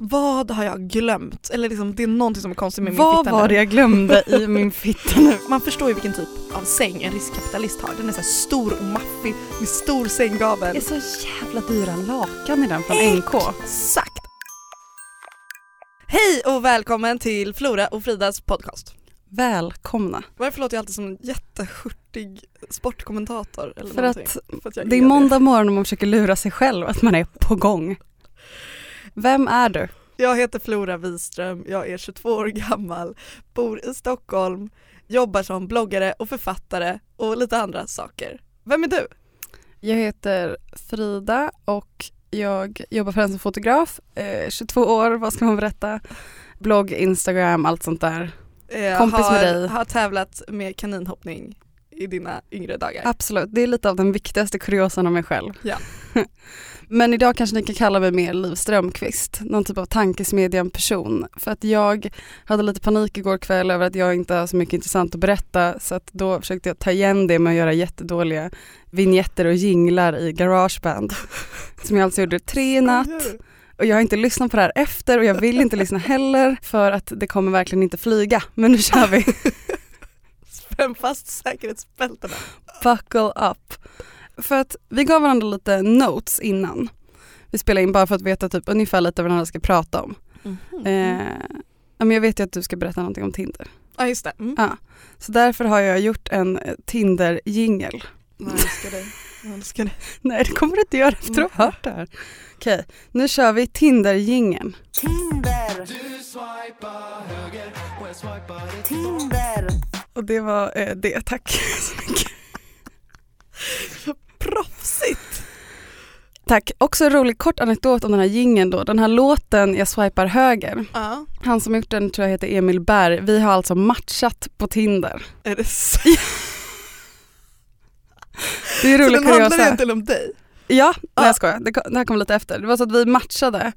Vad har jag glömt? Eller liksom, det är någonting som är konstigt med min Vad fitta var nu. det jag glömde i min fitta nu? Man förstår ju vilken typ av säng en riskkapitalist har. Den är så stor och maffig med stor sänggavel. Det är så jävla dyra lakan i den från NK. Exakt! Hej och välkommen till Flora och Fridas podcast. Välkomna. Varför låter jag alltid som en jättehurtig sportkommentator? Eller För att För att det är måndag morgon och man försöker lura sig själv att man är på gång. Vem är du? Jag heter Flora Wiström, jag är 22 år gammal, bor i Stockholm, jobbar som bloggare och författare och lite andra saker. Vem är du? Jag heter Frida och jag jobbar främst som fotograf. Eh, 22 år, vad ska man berätta? Blogg, Instagram, allt sånt där. Eh, Kompis har, med dig. Har tävlat med kaninhoppning i dina yngre dagar. Absolut, det är lite av den viktigaste kuriosan om mig själv. Ja. Men idag kanske ni kan kalla mig mer Liv Strömqvist, någon typ av tankesmedjan person. För att jag hade lite panik igår kväll över att jag inte har så mycket intressant att berätta så att då försökte jag ta igen det med att göra jättedåliga vignetter och jinglar i Garageband. Som jag alltså gjorde tre i natt och jag har inte lyssnat på det här efter och jag vill inte lyssna heller för att det kommer verkligen inte flyga. Men nu kör vi. Spänn fast säkerhetsbältena. Buckle up. För att vi gav varandra lite notes innan. Vi spelade in bara för att veta typ ungefär lite vad varandra ska prata om. Eh, ja, men jag vet ju att du ska berätta någonting om Tinder. Ja just det. Mm. Ja. Så därför har jag gjort en eh, Tinder-jingel. Jag älskar dig. Jag älskar dig. Nej det kommer du inte göra efter att ha hört det här. Okej, nu kör vi Tinder-jingeln. Och det var eh, det, tack så mycket. Proffsigt! Tack. Också en rolig kort anekdot om den här jingeln då. Den här låten Jag swipar höger. Ja. Han som gjort den tror jag heter Emil Berg. Vi har alltså matchat på Tinder. Är det så? Det är Så roligt den handlar egentligen om dig? Ja, nej Ja. jag skojar. Det, det här kom lite efter. Det var så att vi matchade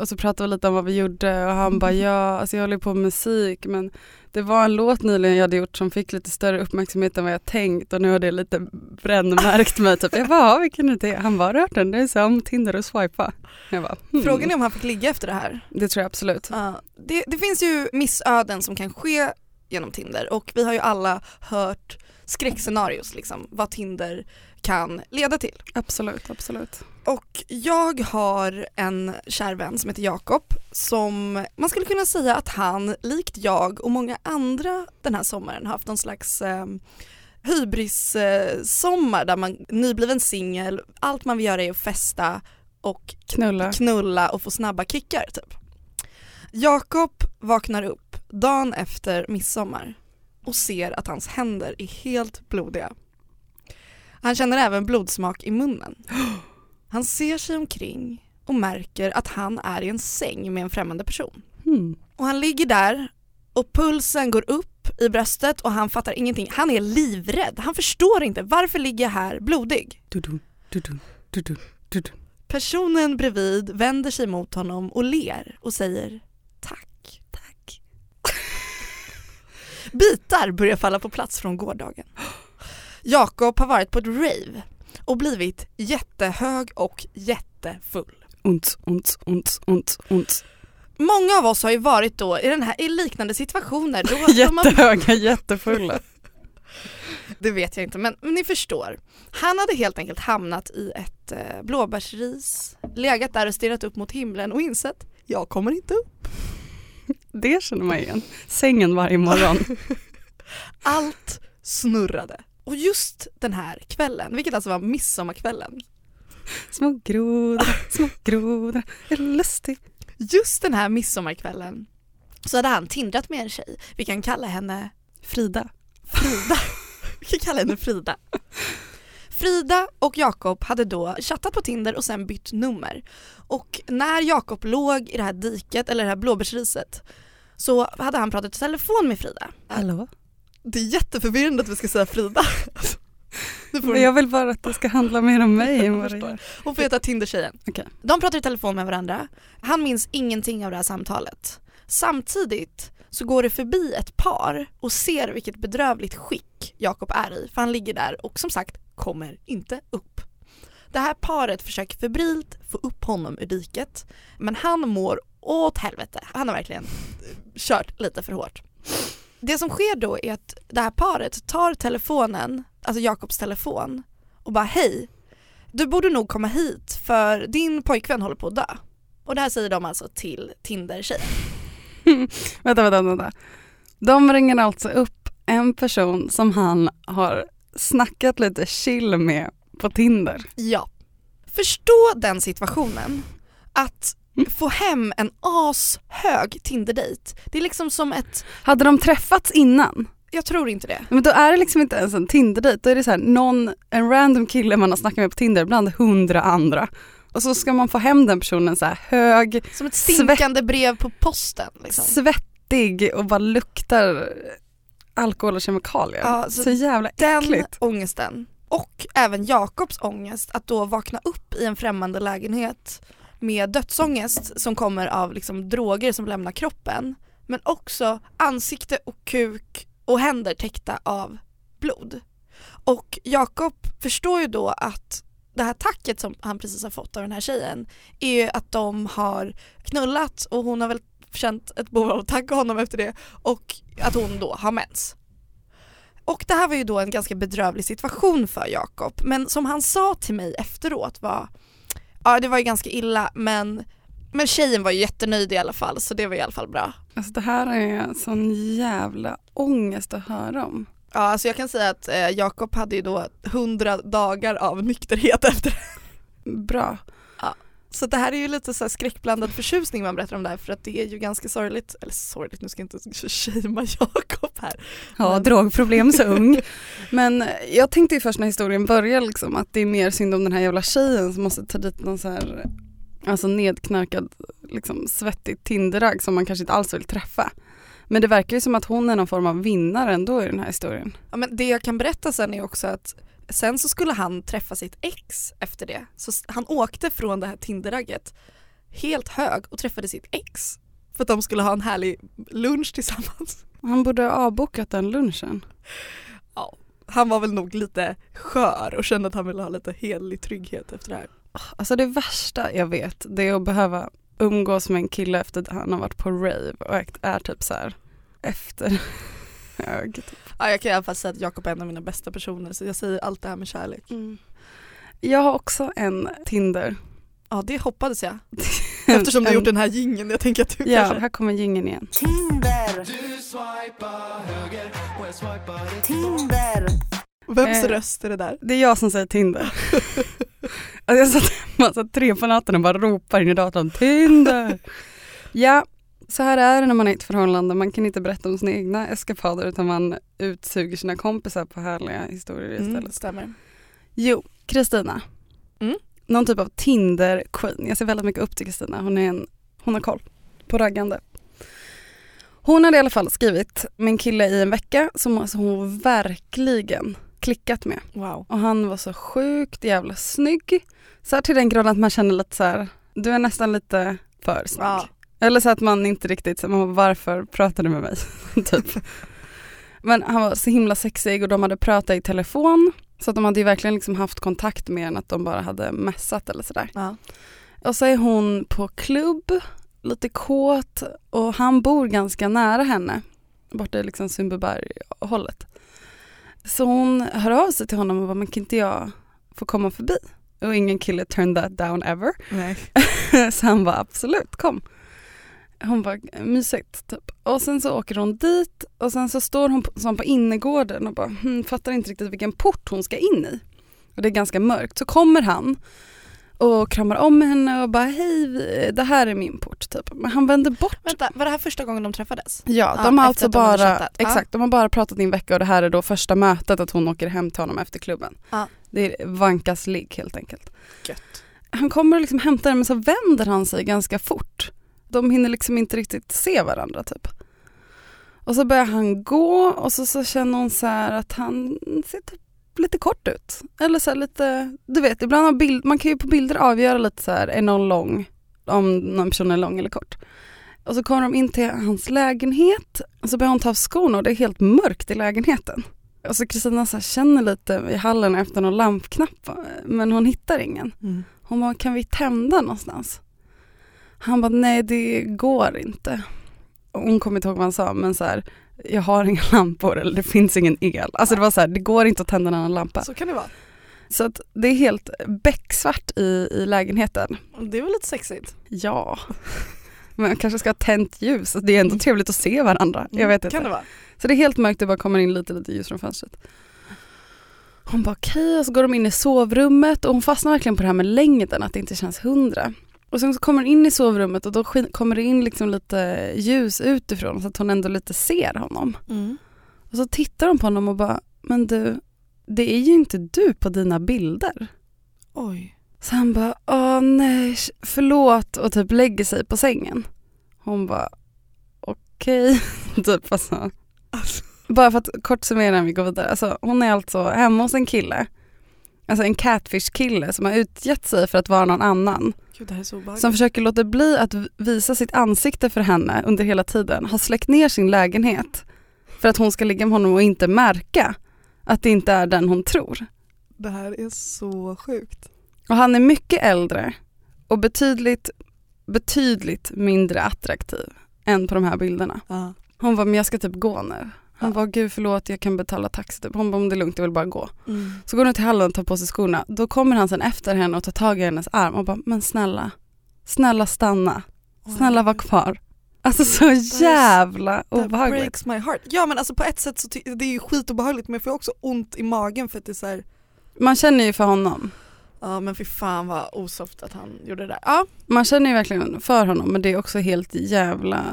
och så pratade vi lite om vad vi gjorde och han bara ja, alltså jag håller på med musik men det var en låt nyligen jag hade gjort som fick lite större uppmärksamhet än vad jag tänkt och nu har det lite brännmärkt mig typ. Jag bara, vilken är det? Han bara, hört den? Det är så om Tinder och swipa. Jag bara, hmm. Frågan är om han fick ligga efter det här. Det tror jag absolut. Ja, det, det finns ju missöden som kan ske genom Tinder och vi har ju alla hört skräckscenarios liksom, vad Tinder kan leda till. Absolut, absolut. Och jag har en kär vän som heter Jakob som man skulle kunna säga att han likt jag och många andra den här sommaren har haft någon slags eh, hybris-sommar där man nybliven singel, allt man vill göra är att festa och Knulla. knulla och få snabba kickar typ. Jakob vaknar upp dagen efter midsommar och ser att hans händer är helt blodiga. Han känner även blodsmak i munnen. Han ser sig omkring och märker att han är i en säng med en främmande person. Hmm. Och han ligger där och pulsen går upp i bröstet och han fattar ingenting. Han är livrädd. Han förstår inte. Varför ligger jag här blodig? Du-dun, du-dun, du-dun. Personen bredvid vänder sig mot honom och ler och säger tack. Bitar börjar falla på plats från gårdagen. Jakob har varit på ett rave och blivit jättehög och jättefull. Ont, ont, ont, ont, ont. Många av oss har ju varit då i, den här, i liknande situationer. Då, då man, Jättehöga, jättefulla. det vet jag inte men, men ni förstår. Han hade helt enkelt hamnat i ett eh, blåbärsris, legat där och stirrat upp mot himlen och insett jag kommer inte upp. Det känner man igen. Sängen varje morgon. Allt snurrade. Och just den här kvällen, vilket alltså var midsommarkvällen, Små grodor, små grodor, är lustig. just den här midsommarkvällen så hade han tindrat med en tjej. Vi kan kalla henne Frida. Frida. Vi kan kalla henne Frida. Frida och Jakob hade då chattat på Tinder och sen bytt nummer. Och när Jakob låg i det här diket, eller det här blåbärsriset, så hade han pratat i telefon med Frida. Hallå? Det är jätteförvirrande att vi ska säga Frida. Men jag vill bara att det ska handla mer om mig än vad det gör. hon får heta Tinder-tjejen. Okej. De pratar i telefon med varandra. Han minns ingenting av det här samtalet. Samtidigt så går det förbi ett par och ser vilket bedrövligt skick Jakob är i för han ligger där och som sagt kommer inte upp. Det här paret försöker febrilt få upp honom ur diket men han mår åt helvete. Han har verkligen kört lite för hårt. Det som sker då är att det här paret tar telefonen, alltså Jakobs telefon och bara hej, du borde nog komma hit för din pojkvän håller på att dö. Och det här säger de alltså till Tinder-tjejen. Vänta, vänta, vänta. De ringer alltså upp en person som han har snackat lite chill med på Tinder. Ja. Förstå den situationen. Att Mm. få hem en ashög Tinder-dejt. Det är liksom som ett, Hade de träffats innan? jag tror inte det. Men då är det liksom inte ens en Tinder-dejt, då är det så här, någon, en random kille man har snackat med på Tinder bland hundra andra. Och så ska man få hem den personen så här hög, Som ett stinkande brev på posten. Liksom. svettig och bara luktar alkohol och kemikalier. Ja, så så jävla Den äckligt. ångesten. Och även Jakobs ångest att då vakna upp i en främmande lägenhet med dödsångest som kommer av liksom droger som lämnar kroppen. Men också ansikte och kuk och händer täckta av blod. Och Jakob förstår ju då att det här tacket som han precis har fått av den här tjejen är ju att de har knullat och hon har väl känt ett behov av att tacka honom efter det och att hon då har mens. Och det här var ju då en ganska bedrövlig situation för Jakob men som han sa till mig efteråt var ja det var ju ganska illa men, men tjejen var ju jättenöjd i alla fall så det var i alla fall bra. Alltså det här är sån jävla ångest att höra om. Ja alltså jag kan säga att eh, Jakob hade ju då hundra dagar av nykterhet efter det. Bra. Så det här är ju lite så här skräckblandad förtjusning man berättar om det här för att det är ju ganska sorgligt, eller sorgligt nu ska jag inte shamea Jakob här. Ja, Men- drogproblem så ung. Men jag tänkte ju först när historien började liksom att det är mer synd om den här jävla tjejen som måste ta dit någon så här alltså nedknarkad, liksom svettig Tinderragg som man kanske inte alls vill träffa. Men det verkar ju som att hon är någon form av vinnare ändå i den här historien. Ja, men det jag kan berätta sen är också att sen så skulle han träffa sitt ex efter det. Så han åkte från det här Tinderragget helt hög och träffade sitt ex. För att de skulle ha en härlig lunch tillsammans. Han borde ha avbokat den lunchen. Han var väl nog lite skör och kände att han ville ha lite helig trygghet efter det här. Alltså det värsta jag vet det är att behöva umgås med en kille efter att han har varit på rave och är- är typ så här efter hög. Typ. Ja, jag kan i alla fall säga att Jakob är en av mina bästa personer så jag säger allt det här med kärlek. Jag har också en Tinder. Ja det hoppades jag. Eftersom du har En- gjort den här jingeln. Jag tänker att du Ja, kanske... här kommer jingeln igen. Vems Eh. röst är det där? Det är jag som säger Tinder. alltså jag satt hemma så tre på natten och bara ropar in i datorn Tinder. ja, så här är det när man är i ett förhållande. Man kan inte berätta om sina egna eskapader utan man utsuger sina kompisar på härliga historier istället. Mm, stämmer. Jo, Kristina. Mm. Någon typ av Tinder-queen. Jag ser väldigt mycket upp till Kristina. Hon, är en, hon har koll på raggande. Hon hade i alla fall skrivit med en kille i en vecka som alltså hon verkligen klickat med. Wow. Och han var så sjukt jävla snygg. Så här till den graden att man känner lite så här, du är nästan lite för snygg. Ja. Eller så att man inte riktigt, man bara, varför pratar du med mig? typ. Men han var så himla sexig och de hade pratat i telefon. Så att de hade ju verkligen liksom haft kontakt mer än att de bara hade mässat eller sådär. Ja. Och så är hon på klubb, lite kåt och han bor ganska nära henne. Borta i liksom Sundbyberg-hållet. Så hon hör av sig till honom och bara, men kan inte jag få komma förbi? Och ingen kille turned that down ever. Så han var absolut, kom. Hon var mysigt typ. Och sen så åker hon dit och sen så står hon på, som på innergården och bara hm, fattar inte riktigt vilken port hon ska in i. Och det är ganska mörkt. Så kommer han och kramar om henne och bara hej det här är min port typ. Men han vänder bort. Vänta, var det här första gången de träffades? Ja, Ja, de har alltså bara, chattat. Ja. exakt, de har bara pratat i en vecka och det här är då första mötet att hon åker hem till honom efter klubben. Ja. Det är Vankas ligg helt enkelt. Gött. Han kommer och liksom hämtar henne men så vänder han sig ganska fort. De hinner liksom inte riktigt se varandra typ. Och så börjar han gå och så, så känner hon så här att han ser typ lite kort ut. Eller så lite, du vet ibland har bild, man kan ju på bilder avgöra lite så här, är någon lång, om någon person är lång eller kort. Och så kommer de in till hans lägenhet och så börjar hon ta av skorna och det är helt mörkt i lägenheten. Och så Kristina så känner lite i hallen efter någon lampknapp men hon hittar ingen. Mm. Hon bara, kan vi tända någonstans? Han bara, nej det går inte. Och hon kommer inte ihåg vad han sa men så här, jag har inga lampor eller det finns ingen el. Alltså det var så här, det går inte att tända en annan lampa. Så kan det vara. Så att det är helt becksvart i, i lägenheten. Det är väl lite sexigt? Ja. Men jag kanske ska ha tänt ljus, det är ändå trevligt att se varandra. Jag vet inte. Kan det vara? Så det är helt mörkt, det bara kommer in lite, lite ljus från fönstret. Hon bara okej, okay, och så går de in i sovrummet och hon fastnar verkligen på det här med längden, att det inte känns hundra. Och sen så kommer hon in i sovrummet och då kommer det in liksom lite ljus utifrån så att hon ändå lite ser honom. Mm. Och så tittar hon på honom och bara, men du, det är ju inte du på dina bilder. Oj. Så han bara, åh nej, förlåt och typ lägger sig på sängen. Hon bara, okej, okay. typ alltså. Alltså. Bara för att kort summera innan vi går vidare. Alltså, hon är alltså hemma hos en kille, alltså en catfish-kille som har utgett sig för att vara någon annan. Gud. Som försöker låta bli att visa sitt ansikte för henne under hela tiden. Har släckt ner sin lägenhet för att hon ska ligga med honom och inte märka att det inte är den hon tror. Det här är så sjukt. Och han är mycket äldre och betydligt, betydligt mindre attraktiv än på de här bilderna. Ja. Hon var men jag ska typ gå nu. Ja. bara, gud förlåt jag kan betala taxi. Typ. Hon bara, om det är lugnt jag vill bara gå. Mm. Så går hon till hallen och tar på sig skorna. Då kommer han sen efter henne och tar tag i hennes arm och bara, men snälla, snälla stanna. Snälla var kvar. Alltså så jävla That obehagligt. breaks my heart. Ja men alltså på ett sätt så det är ju skitobehagligt men jag får också ont i magen för att det är så här, Man känner ju för honom. Ja men fy fan vad osoft att han gjorde det där. Ja, Man känner ju verkligen för honom men det är också helt jävla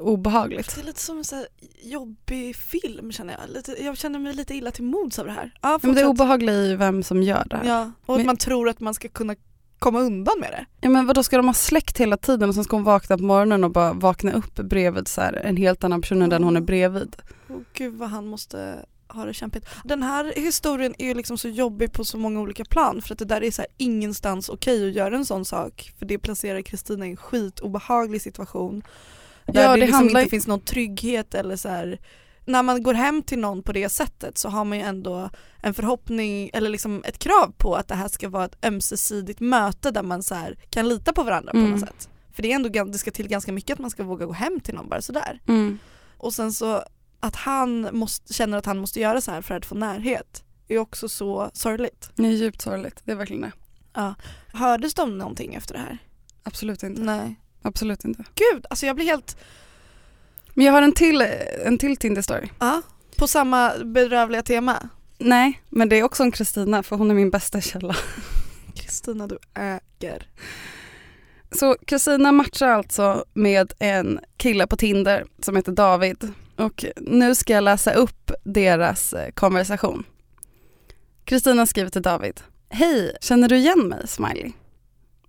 obehagligt. det är lite som en så här jobbig film känner jag. Lite, jag känner mig lite illa till mods av det här. Ja, Men det är fortsätt. obehagligt i vem som gör det här. Ja. Ja, och att Men- man tror att man ska kunna komma undan med det. men vadå ska de ha släckt hela tiden och sen ska hon vakna på morgonen och bara vakna upp bredvid så här, en helt annan person än den hon är bredvid. Åh gud vad han måste ha det kämpigt. Den här historien är ju liksom så jobbig på så många olika plan för att det där är så här ingenstans okej att göra en sån sak för det placerar Kristina i en skitobehaglig situation. Där Ja, det, det liksom handlar- inte finns någon trygghet eller så här. När man går hem till någon på det sättet så har man ju ändå en förhoppning eller liksom ett krav på att det här ska vara ett ömsesidigt möte där man så här kan lita på varandra på Mm. något sätt. För det är ändå, det ska till ganska mycket att man ska våga gå hem till någon bara sådär. Mm. Och sen så att han måste, känner att han måste göra så här för att få närhet är också så sorgligt. Det är djupt sorgligt, det är verkligen det. Hördes de någonting efter det här? Absolut inte. Nej. Absolut inte. Gud, alltså jag blir helt, Men jag har en till, en till Tinder-story. ja, på samma bedrövliga tema. Nej, men det är också om Kristina för hon är min bästa källa. Kristina du äger. Så Kristina matchar alltså med en kille på Tinder som heter David. Och nu ska jag läsa upp deras eh, konversation. Kristina skriver till David. Hej, känner du igen mig? Smiley.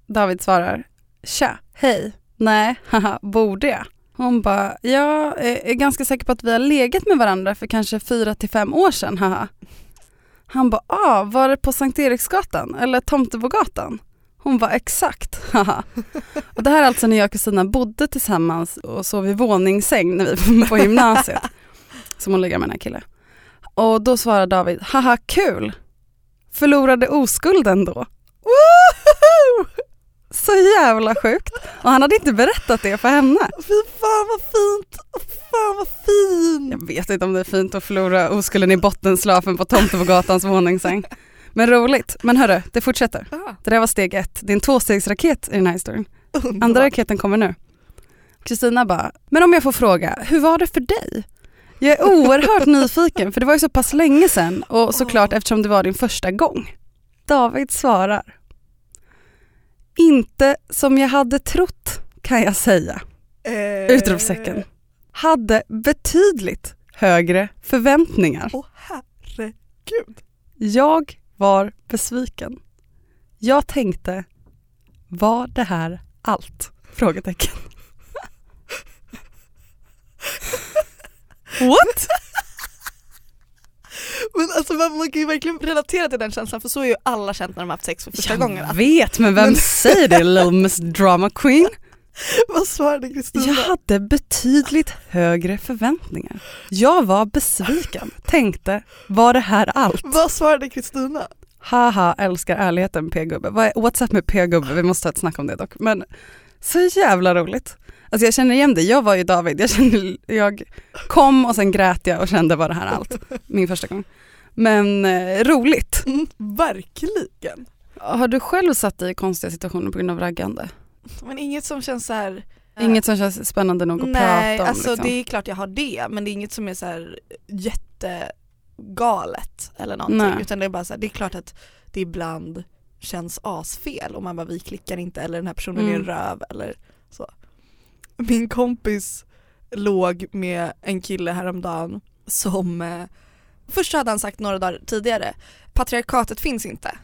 David svarar. Tja, hej. Nej, haha, borde jag? Hon bara, jag är eh, är ganska säker på att vi har legat med varandra för kanske fyra till fem år sedan, haha. Han bara, ah, var det på Sankt Eriksgatan eller Tomtebogatan? Hon var exakt, haha. Och det här är alltså när jag och Kristina bodde tillsammans och sov i våningssäng när vi var på gymnasiet. Som hon ligger med den här killen. Och då svarar David, haha kul. Förlorade oskulden då. Woho! Så jävla sjukt. Och han hade inte berättat det för henne. Fy fan vad fint, fan vad fint. Jag vet inte om det är fint att förlora oskulden i bottenslafen på Tomtebogatans våningssäng. Men roligt. Men hörru, det fortsätter. Ah, Det där var steg ett. Det är en tvåstegsraket i den här historien. underbart. Andra raketen kommer nu. Kristina bara, men om jag får fråga, hur var det för dig? Jag är oerhört nyfiken för det var ju så pass länge sedan och såklart Åh. eftersom det var din första gång. David svarar. Inte som jag hade trott kan jag säga. Eh, Utropstecken. Hade betydligt högre förväntningar. Åh herregud. Jag var besviken. Jag tänkte, var det här allt? Frågetecken. What? Men alltså man, kan ju verkligen relatera till den känslan för så är ju alla känt när de har haft sex för första jag gången. Att, vet men vem Men- säger det little miss drama queen? vad svarade Kristina? Jag hade betydligt högre förväntningar. Jag var besviken, tänkte var det här allt? Vad svarade Kristina? Haha, älskar ärligheten p-gubbe. Vad är- What's up med p-gubbe? Vi måste ha ett snack om det dock. Men så jävla roligt. Alltså jag känner igen det, jag var ju David, jag, kände, jag kom och sen grät jag och kände var det här allt? Min första gång. Men eh, roligt. Mm, verkligen. Har du själv satt dig i konstiga situationer på grund av raggande? Men inget som känns så här. Inget som känns spännande nog att Nej, prata om? alltså liksom. det är klart jag har det men det är inget som är så här jättegalet eller någonting Nej. utan det är bara så här, det är klart att det ibland känns asfel och man bara vi klickar inte eller den här personen är en Mm. röv eller så. Min kompis låg med en kille häromdagen som eh, först hade han sagt några dagar tidigare patriarkatet finns inte.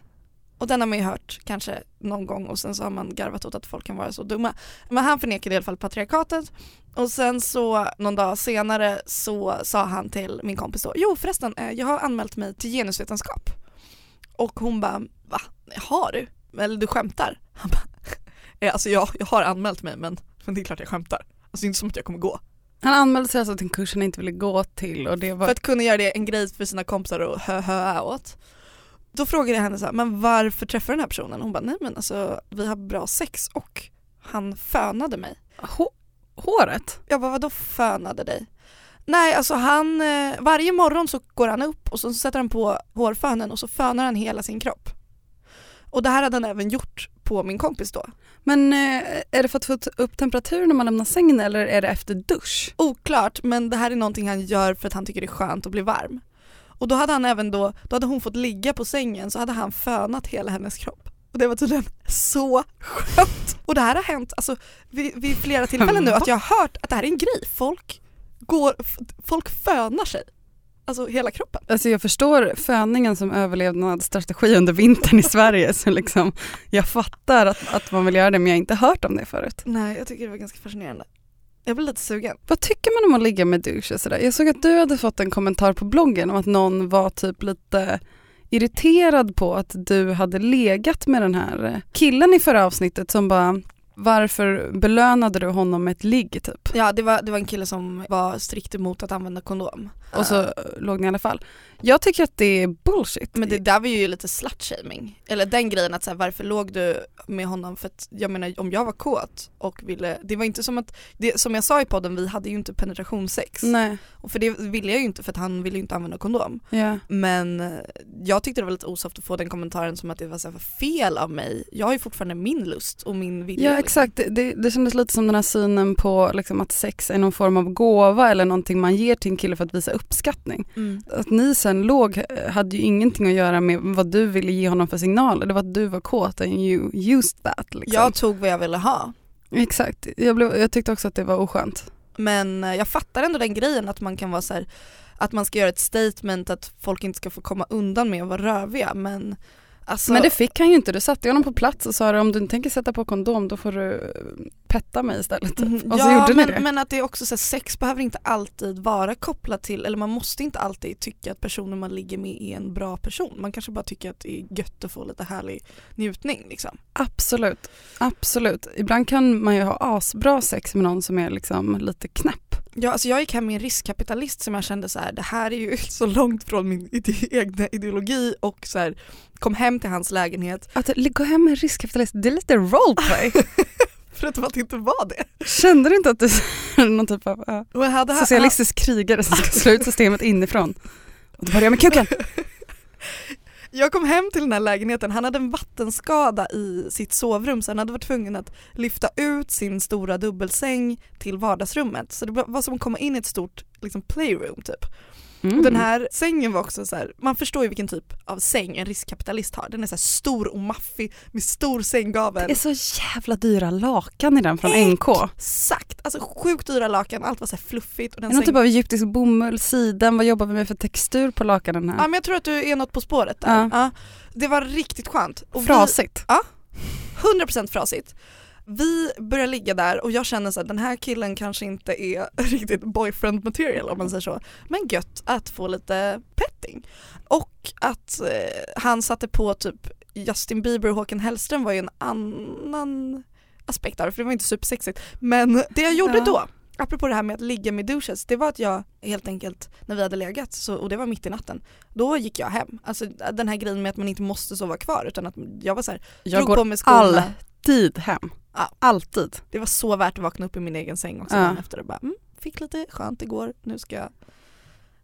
Och den har man ju hört kanske någon gång och sen så har man garvat åt att folk kan vara så dumma. Men han förnekade i alla fall patriarkatet och sen så någon dag senare så sa han till min kompis då, jo förresten eh, jag har anmält mig till genusvetenskap. Och hon bara, va? Har du? Eller du skämtar? Han bara, "Eh, alltså jag, jag har anmält mig men, men det är klart jag skämtar. Alltså det är inte som att jag kommer gå. Han anmälde sig alltså till en kurs han inte ville gå till och det var... För att kunna göra det en grej för sina kompisar och hö hö åt. Då frågade jag henne så här, men varför träffar du den här personen? Hon bara, nej men alltså vi har bra sex och han fönade mig. Hå- håret? Jag bara, vadå fönade dig? Nej alltså han, eh, varje morgon så går han upp och så sätter han på hårfönen och så fönar han hela sin kropp. Och det här hade han även gjort på min kompis då. Men eh, är det för att få upp temperaturen när man lämnar sängen eller är det efter dusch? Oklart men det här är någonting han gör för att han tycker det är skönt att bli varm. Och då hade han även då, då hade hon fått ligga på sängen så hade han fönat hela hennes kropp. Och det var tydligen så skönt. Och det här har hänt alltså, vid, vid flera tillfällen nu att jag har hört att det här är en grej. Folk, går, folk fönar sig. Alltså hela kroppen. Alltså jag förstår föningen som överlevnadsstrategi under vintern i Sverige så liksom jag fattar att, att man vill göra det men jag har inte hört om det förut. Nej jag tycker det var ganska fascinerande. Jag blir lite sugen. Vad tycker man om att ligga med douche och sådär? Jag såg att du hade fått en kommentar på bloggen om att någon var typ lite irriterad på att du hade legat med den här killen i förra avsnittet som bara varför belönade du honom med ett ligg typ? Ja det var, det var en kille som var strikt emot att använda kondom. Och så Eh, låg ni i alla fall. Jag tycker att det är bullshit. Men det där var ju lite slutshaming. Eller den grejen att så här, varför låg du med honom? För att jag menar om jag var kåt och ville, det var inte som att, det, som jag sa i podden, vi hade ju inte penetrationssex. Nej, Och för det ville jag ju inte för att han ville ju inte använda kondom. ja. Men eh, jag tyckte det var lite osoft att få den kommentaren som att det var så här fel av mig. Jag har ju fortfarande min lust och min vilja. Ja liksom. exakt, det, det, det kändes lite som den här synen på liksom, att sex är någon form av gåva eller någonting man ger till en kille för att visa uppskattning. Mm. Att ni sen låg hade ju ingenting att göra med vad du ville ge honom för signaler, det var att du var kåt and you used that. Liksom. Jag tog vad jag ville ha. Exakt, jag, blev, jag tyckte också att det var oskönt. Men eh, jag fattar ändå den grejen att man kan vara så här, att man ska göra ett statement att folk inte ska få komma undan med att vara röviga men alltså, Men det fick han ju inte, du satte honom på plats och sa om du inte tänker sätta på kondom då får du eh, petta mig istället. Mhm. Och så ja, gjorde ni men, det. men att det är också så här, sex behöver inte alltid vara kopplat till, eller man måste inte alltid tycka att personen man ligger med är en bra person. Man kanske bara tycker att det är gött att få lite härlig njutning liksom. Absolut, absolut. Ibland kan man ju ha asbra sex med någon som är liksom lite knäpp. Ja, alltså jag gick hem med en riskkapitalist som jag kände så här, det här är ju så långt från min ide- egna ideologi och så här, kom hem till hans lägenhet Att gå hem med en riskkapitalist, det är lite roleplay. för att det inte var det. Kände du inte att du är någon typ av hade, socialistisk krigare som ska slå ut systemet inifrån? Och då börjar jag med kuken. Jag kom hem till den här lägenheten, han hade en vattenskada i sitt sovrum så han hade varit tvungen att lyfta ut sin stora dubbelsäng till vardagsrummet. Så det var som att komma in i ett stort liksom, playroom typ. Mm. Den här sängen var också så här, man förstår ju vilken typ av säng en riskkapitalist har. Den är så stor och maffig med stor sänggavel. Det är så jävla dyra lakan i den från NK. Exakt, alltså sjukt dyra lakan, allt var så fluffigt. Och den Någon säng... typ av egyptisk bomull, siden, vad jobbar vi med för textur på lakanen Ja här? men jag tror att du är något på spåret där. Ja. Ja. Det var riktigt skönt. Och vi- Frasigt. 100% frasigt. Vi börjar ligga där och jag känner att den här killen kanske inte är riktigt boyfriend material om man säger så. Men gött att få lite petting. Och att eh, han satte på typ Justin Bieber och Håkan Hellström var ju en annan aspekt av det för det var inte supersexigt. Men det jag gjorde Ja. då, apropå det här med att ligga med douches, det var att jag helt enkelt när vi hade legat så, och det var mitt i natten, då gick jag hem. Alltså den här grejen med att man inte måste sova kvar utan att jag var så här, Jag drog på mig skorna. Alltid hem. Ja. Alltid. Det var så värt att vakna upp i min egen säng också Ja. efter och bara mm, fick lite skönt igår, nu ska jag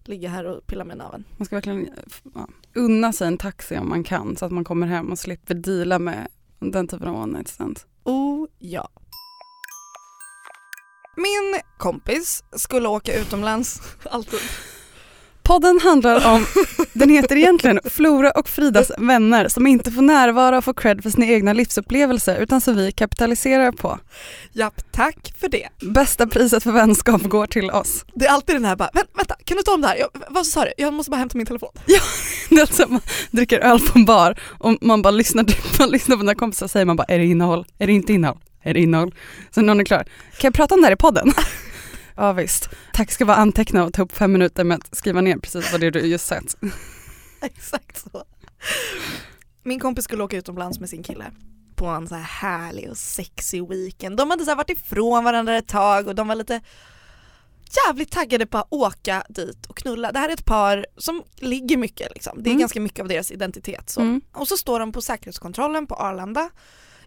ligga här och pilla med naveln. Man ska verkligen ja, unna sig en taxi om man kan så att man kommer hem och slipper deala med den typen av one night stands. Oh ja. Min kompis skulle åka utomlands, alltid. Podden handlar om, den heter egentligen Flora och Fridas vänner som inte får närvara och få cred för sina egna livsupplevelser utan som vi kapitaliserar på. Japp, tack för det. Bästa priset för vänskap går till oss. Det är alltid den här bara, "Vänt- vänta kan du ta om det här? Jag, vad sa du? Jag måste bara hämta min telefon. Det är som man dricker öl på en bar och man bara lyssnar, man lyssnar på sina kompisar och säger man bara är det innehåll? Är det inte innehåll? Är det innehåll? Så någon är klar. Kan jag prata om det här i podden? Ja visst. Tack ska vara anteckna och ta upp fem minuter med att skriva ner precis vad det är du just sagt. Exakt så. Min kompis skulle åka utomlands med sin kille på en så här härlig och sexy weekend. De hade så varit ifrån varandra ett tag och de var lite jävligt taggade på att åka dit och knulla. Det här är ett par som ligger mycket liksom. Det är Mm. ganska mycket av deras identitet. Så. Mm. Och så står de på säkerhetskontrollen på Arlanda,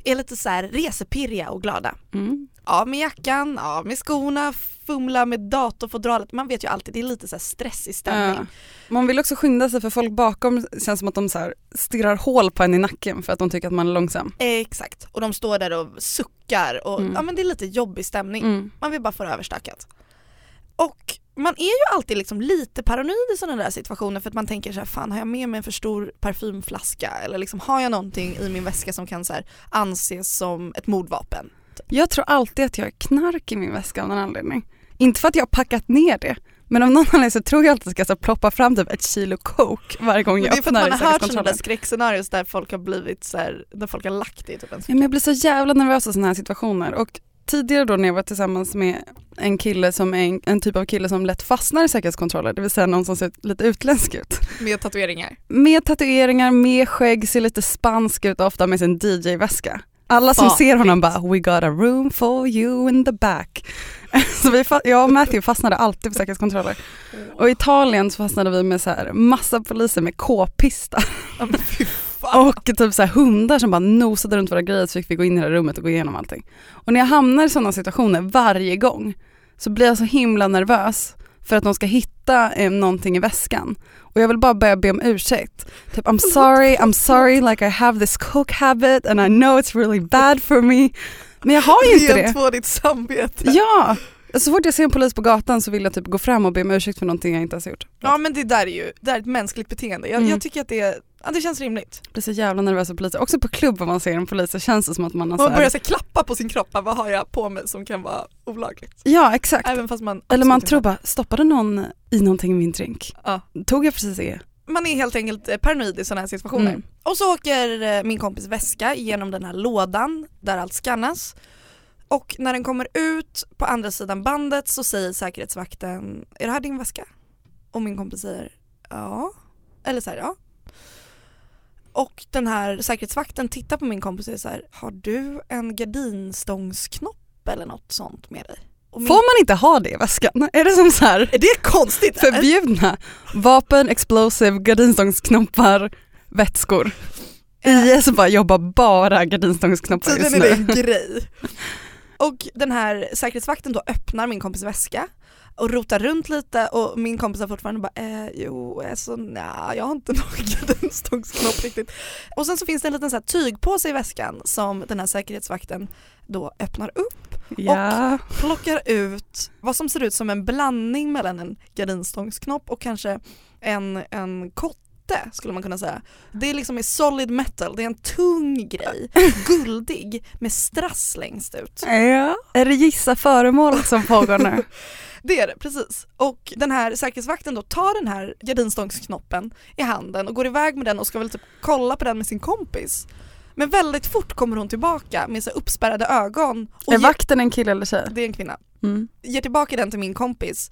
är lite så här resepirriga och glada. Mm. Av med jackan, av med skorna, fumla med datorfodralet. Man vet ju alltid, det är lite så stressig stämning. Ja. Man vill också skynda sig för folk bakom känns som att de så här stirrar hål på en i nacken för att de tycker att man är långsam. Exakt, och de står där och suckar och Mm. ja men det är lite jobbig stämning. Mm. Man vill bara få det överstökat. Och man är ju alltid liksom lite paranoid i sådana där situationer för att man tänker så här, fan har jag med mig en för stor parfymflaska eller liksom har jag någonting i min väska som kan så anses som ett mordvapen? Jag tror alltid att jag har knark i min väska av någon anledning. Inte för att jag har packat ner det, men av någon anledning så tror jag alltid att det ska ploppa fram typ ett kilo coke varje gång jag det är för att öppnar man har hört sådana där säkerhetskontrollen. skräckscenarios där folk har blivit så här, där folk har lagt det i typ en Ja, men jag blir så jävla nervös i sådana här situationer och tidigare då när jag var tillsammans med en kille som är en, en typ av kille som lätt fastnar i säkerhetskontroller, det vill säga någon som ser lite utländsk ut. med tatueringar. Med tatueringar, med skägg, ser lite spansk ut, ofta med sin DJ-väska. Alla som ser honom bara “We got a room for you in the back”. Så vi, jag och Matthew fastnade alltid på säkerhetskontroller. Och i Italien så fastnade vi med så här massa poliser med k-pistar fan. och typ så här hundar som bara nosade runt våra grejer så fick vi gå in i det här rummet och gå igenom allting. Och när jag hamnar i sådana situationer varje gång så blir jag så himla nervös för att de ska hitta eh, någonting i väskan. Och jag vill bara börja be om ursäkt. Typ I'm sorry, I'm sorry like I have this coke habit and I know it's really bad for me. Men jag har ju inte Rent det. på ditt samvete. Ja, så fort jag ser en polis på gatan så vill jag typ gå fram och be om ursäkt för någonting jag inte ens har gjort. Ja men det där är ju, det är ett mänskligt beteende. Jag, Mm. jag tycker att det, ja, det känns rimligt. Jag blir så jävla nervös av poliser. Också på klubb om man ser en polis så känns det som att man har Man börjar så här, klappa på sin kropp, vad har jag på mig som kan vara olagligt? Ja exakt. Även fast man Eller man tror bara, stoppade någon i någonting i min drink? Ja. Tog jag precis det? Man är helt enkelt eh, paranoid i sådana här situationer. Mm. Och så åker eh, min kompis väska genom den här lådan där allt skannas. Och när den kommer ut på andra sidan bandet så säger säkerhetsvakten, är det här din väska? Och min kompis säger, ja. Eller så här, ja. Och den här säkerhetsvakten tittar på min kompis och säger så här, har du en gardinstångsknopp eller något sånt med dig? Min- Får man inte ha det i väskan? Är det som så här Är det konstigt? förbjudna vapen, explosive, gardinstångsknoppar, vätskor? IS bara jobbar bara gardinstångsknoppar just Tydligen är det nu. en grej. Och den här säkerhetsvakten då öppnar min kompis väska och rotar runt lite och min kompis har fortfarande bara eh, jo alltså nja, jag har inte någon gardinstångsknopp riktigt. Och sen så finns det en liten så här tygpåse i väskan som den här säkerhetsvakten då öppnar upp, Ja. plockar ut vad som ser ut som en blandning mellan en gardinstångsknopp och kanske en, en kotte skulle man kunna säga. Det är liksom i solid metal, det är en tung grej, guldig med strass längst ut. ja. Är det gissa föremålet som pågår nu? Det är det, precis. Och den här säkerhetsvakten då tar den här gardinstångsknoppen i handen och går iväg med den och ska väl typ kolla på den med sin kompis. Men väldigt fort kommer hon tillbaka med så uppspärrade ögon och Är ger, vakten en kille eller tjej? det är en kvinna, Mm. ger tillbaka den till min kompis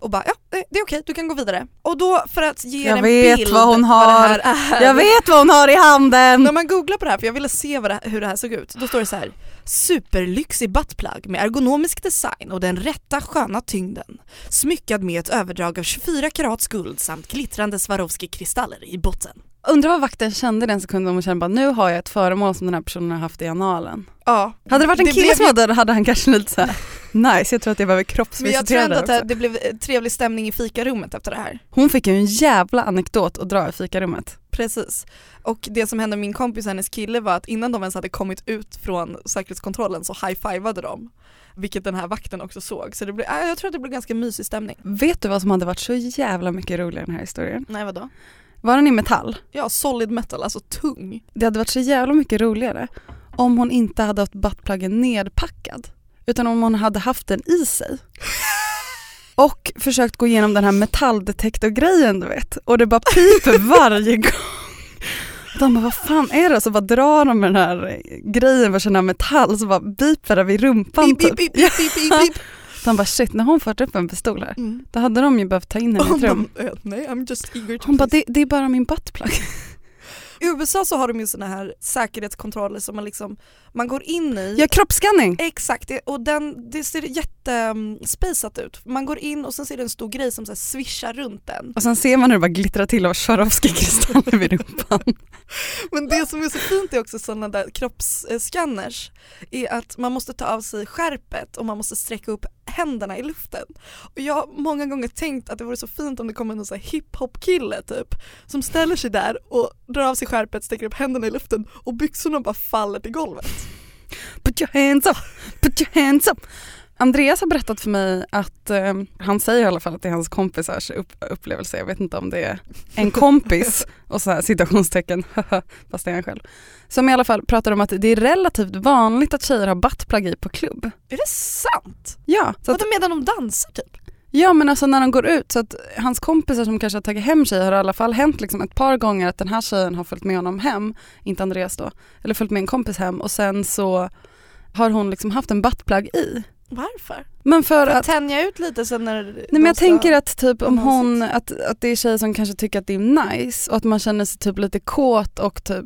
och bara ja det är okej du kan gå vidare. Och då för att ge Jag en vet bild vad hon har. är. Jag vet vad hon har i handen! När man googlar på det här, för jag ville se vad det, hur det här såg ut, då står det så här Superlyxig buttplug med ergonomisk design och den rätta sköna tyngden. Smyckad med ett överdrag av 24 karats guld samt glittrande Swarovski-kristaller i botten. Undrar vad vakten kände den sekunden om hon kände bara nu har jag ett föremål som den här personen har haft i analen. Ja, Hade det varit en Det kille blev som hade det hade han kanske lite såhär nice jag tror att jag behöver men jag tror kroppsvisitera ändå att det, blev trevlig stämning i fikarummet efter det här. Hon fick ju en jävla anekdot att dra i fikarummet. Precis. Och det som hände med min kompis och hennes kille var att innan de ens hade kommit ut från säkerhetskontrollen så high-fivade de. Vilket den här vakten också såg. Så det blev, äh, jag tror att det blev ganska mysig stämning. Vet du vad som hade varit så jävla mycket roligare i den här historien? Nej vadå? Var den i metall? Ja, solid metal, alltså tung. Det hade varit så jävla mycket roligare om hon inte hade haft buttpluggen nedpackad. Utan om hon hade haft den i sig. Och försökt gå igenom den här metalldetektorgrejen du vet. Och det bara piper varje gång. De bara, vad fan är det? Så bara drar de med den här grejen för sån metall så bara beepar det vid rumpan Beep, beep, typ. beep, beep, beep, beep. De bara shit, när hon fört upp en pistol här, Mm. då hade de ju behövt ta in henne i ett rum. bara, eh, nej I'm just eager to Hon bara, please." det, det är bara min buttplug. I USA så har de ju såna här säkerhetskontroller som man liksom, man går in i Gör kroppsskanning. Exakt, och den, det ser jättespejsat ut. Man går in och sen ser det en stor grej som så här svischar runt den. Och sen ser man hur det bara glittrar till av Swarovski-kristaller vid rumpan. Men det som är så fint är också sådana där kroppsskanners är att man måste ta av sig skärpet och man måste sträcka upp händerna i luften. Och jag har många gånger tänkt att det vore så fint om det kommer någon så här hiphop kille typ som ställer sig där och drar av sig skärpet, sträcker upp händerna i luften och byxorna bara faller till golvet. Put your hands up, put your hands up. Andreas har berättat för mig att, eh, han säger i alla fall att det är hans kompisars upp, upplevelse, jag vet inte om det är en kompis och så här citationstecken, fast det är han själv. Som i alla fall pratar om att det är relativt vanligt att tjejer har buttplug i på klubb. Är det sant? Ja, så att, Vadå medan de dansar typ? Ja men alltså när de går ut så att hans kompisar som kanske har tagit hem tjejer har i alla fall hänt liksom ett par gånger att den här tjejen har följt med honom hem, inte Andreas då, eller följt med en kompis hem och sen så har hon liksom haft en buttplug i. Varför? Men för För att att tänja ut lite sen när Nej men jag tänker att typ om hon, att, att det är tjejer som kanske tycker att det är nice och att man känner sig typ lite kåt och typ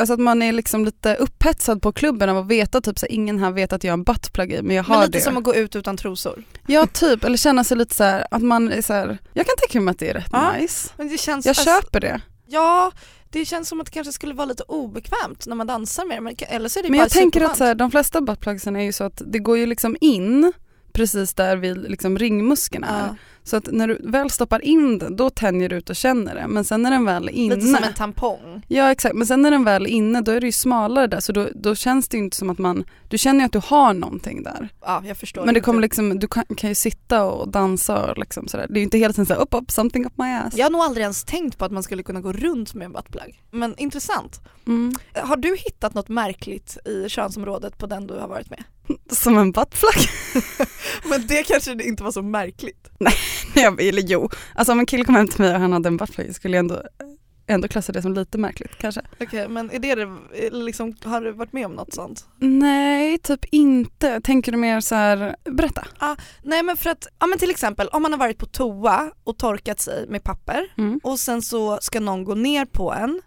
Alltså att man är liksom lite upphetsad på klubben av att veta typ så här, ingen här vet att jag har en buttplug i men jag har Men lite det. som att gå ut utan trosor. Ja typ, eller känna sig lite så här, att man är så här, jag kan tänka mig att det är rätt Ja. nice. Men det känns Jag alltså- köper det. Ja, det känns som att det kanske skulle vara lite obekvämt när man dansar med det, men eller så är det Men bara jag tänker att så här, de flesta buttplugsen är ju så att det går ju liksom in precis där vid liksom ringmuskeln är. ja, Så att när du väl stoppar in den då tänjer du ut och känner det men sen när den väl är inne Lite som en tampong. Ja exakt, men sen när den väl är inne då är det ju smalare där så då, då känns det ju inte som att man, du känner ju att du har någonting där. Ja, jag förstår. Men det kommer liksom, du kan, kan ju sitta och dansa och liksom sådär. Det är ju inte hela tiden såhär upp upp something up my ass. Jag har nog aldrig ens tänkt på att man skulle kunna gå runt med en buttplug. Men intressant. Mm. Har du hittat något märkligt i könsområdet på den du har varit med? Som en buttplug. Men det kanske inte var så märkligt. Jag- Eller jo, alltså om en kille kom hem till mig och han hade en buttplug skulle jag ändå, ändå klassa det som lite märkligt kanske. Okej, men är det, liksom, har du varit med om något sånt? Nej, typ inte. Tänker du mer så här, berätta. Nej men för att, ja men till exempel om man har varit på toa och torkat sig med papper Mm. och sen så ska någon gå ner på en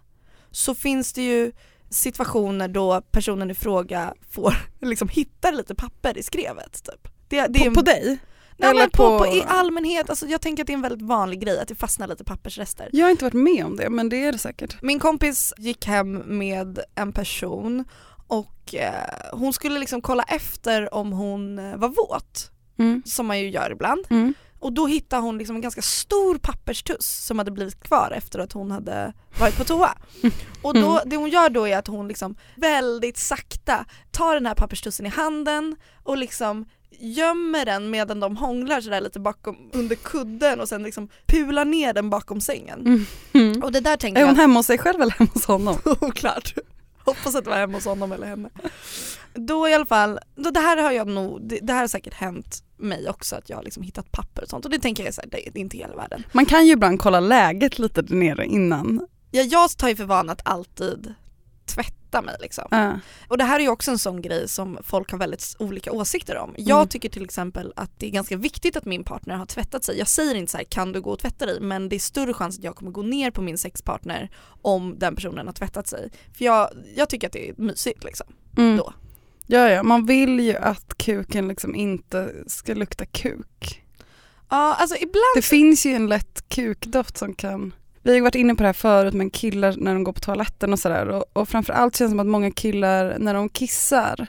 så finns det ju situationer då personen i fråga får liksom hitta lite papper i skrevet typ. Det, det är På, en- på dig? Nej, eller på- på, i allmänhet, alltså jag tänker att det är en väldigt vanlig grej att det fastnar lite pappersrester. Jag har inte varit med om det men det är det säkert. Min kompis gick hem med en person och eh, hon skulle liksom kolla efter om hon eh, var våt, Mm. som man ju gör ibland. Mm. Och då hittade hon liksom en ganska stor papperstuss som hade blivit kvar efter att hon hade varit på toa. Och då, det hon gör då är att hon liksom väldigt sakta tar den här papperstussen i handen och liksom gömmer den medan de hånglar sådär lite bakom under kudden och sen liksom pular ner den bakom sängen. Mm. Och det där tänker Är jag hon hemma hos sig själv eller hemma hos honom? Oklart. Hoppas att det var hemma hos honom eller henne. Då i alla fall, då det här har jag nog, det, det här har säkert hänt mig också att jag har liksom hittat papper och sånt och det tänker jag så här, det är inte hela världen. Man kan ju ibland kolla läget lite där nere innan. Ja, jag tar ju för vana att alltid tvätta mig liksom. Ja. Och det här är ju också en sån grej som folk har väldigt olika åsikter om. Jag Mm. tycker till exempel att det är ganska viktigt att min partner har tvättat sig. Jag säger inte så här, kan du gå och tvätta dig? Men det är större chans att jag kommer gå ner på min sexpartner om den personen har tvättat sig. För jag, jag tycker att det är mysigt liksom. Mm. Då. Ja, ja, man vill ju att kuken liksom inte ska lukta kuk. Ja, alltså ibland Det finns ju en lätt kukdoft som kan vi har ju varit inne på det här förut men killar när de går på toaletten och sådär och, och framförallt känns det som att många killar när de kissar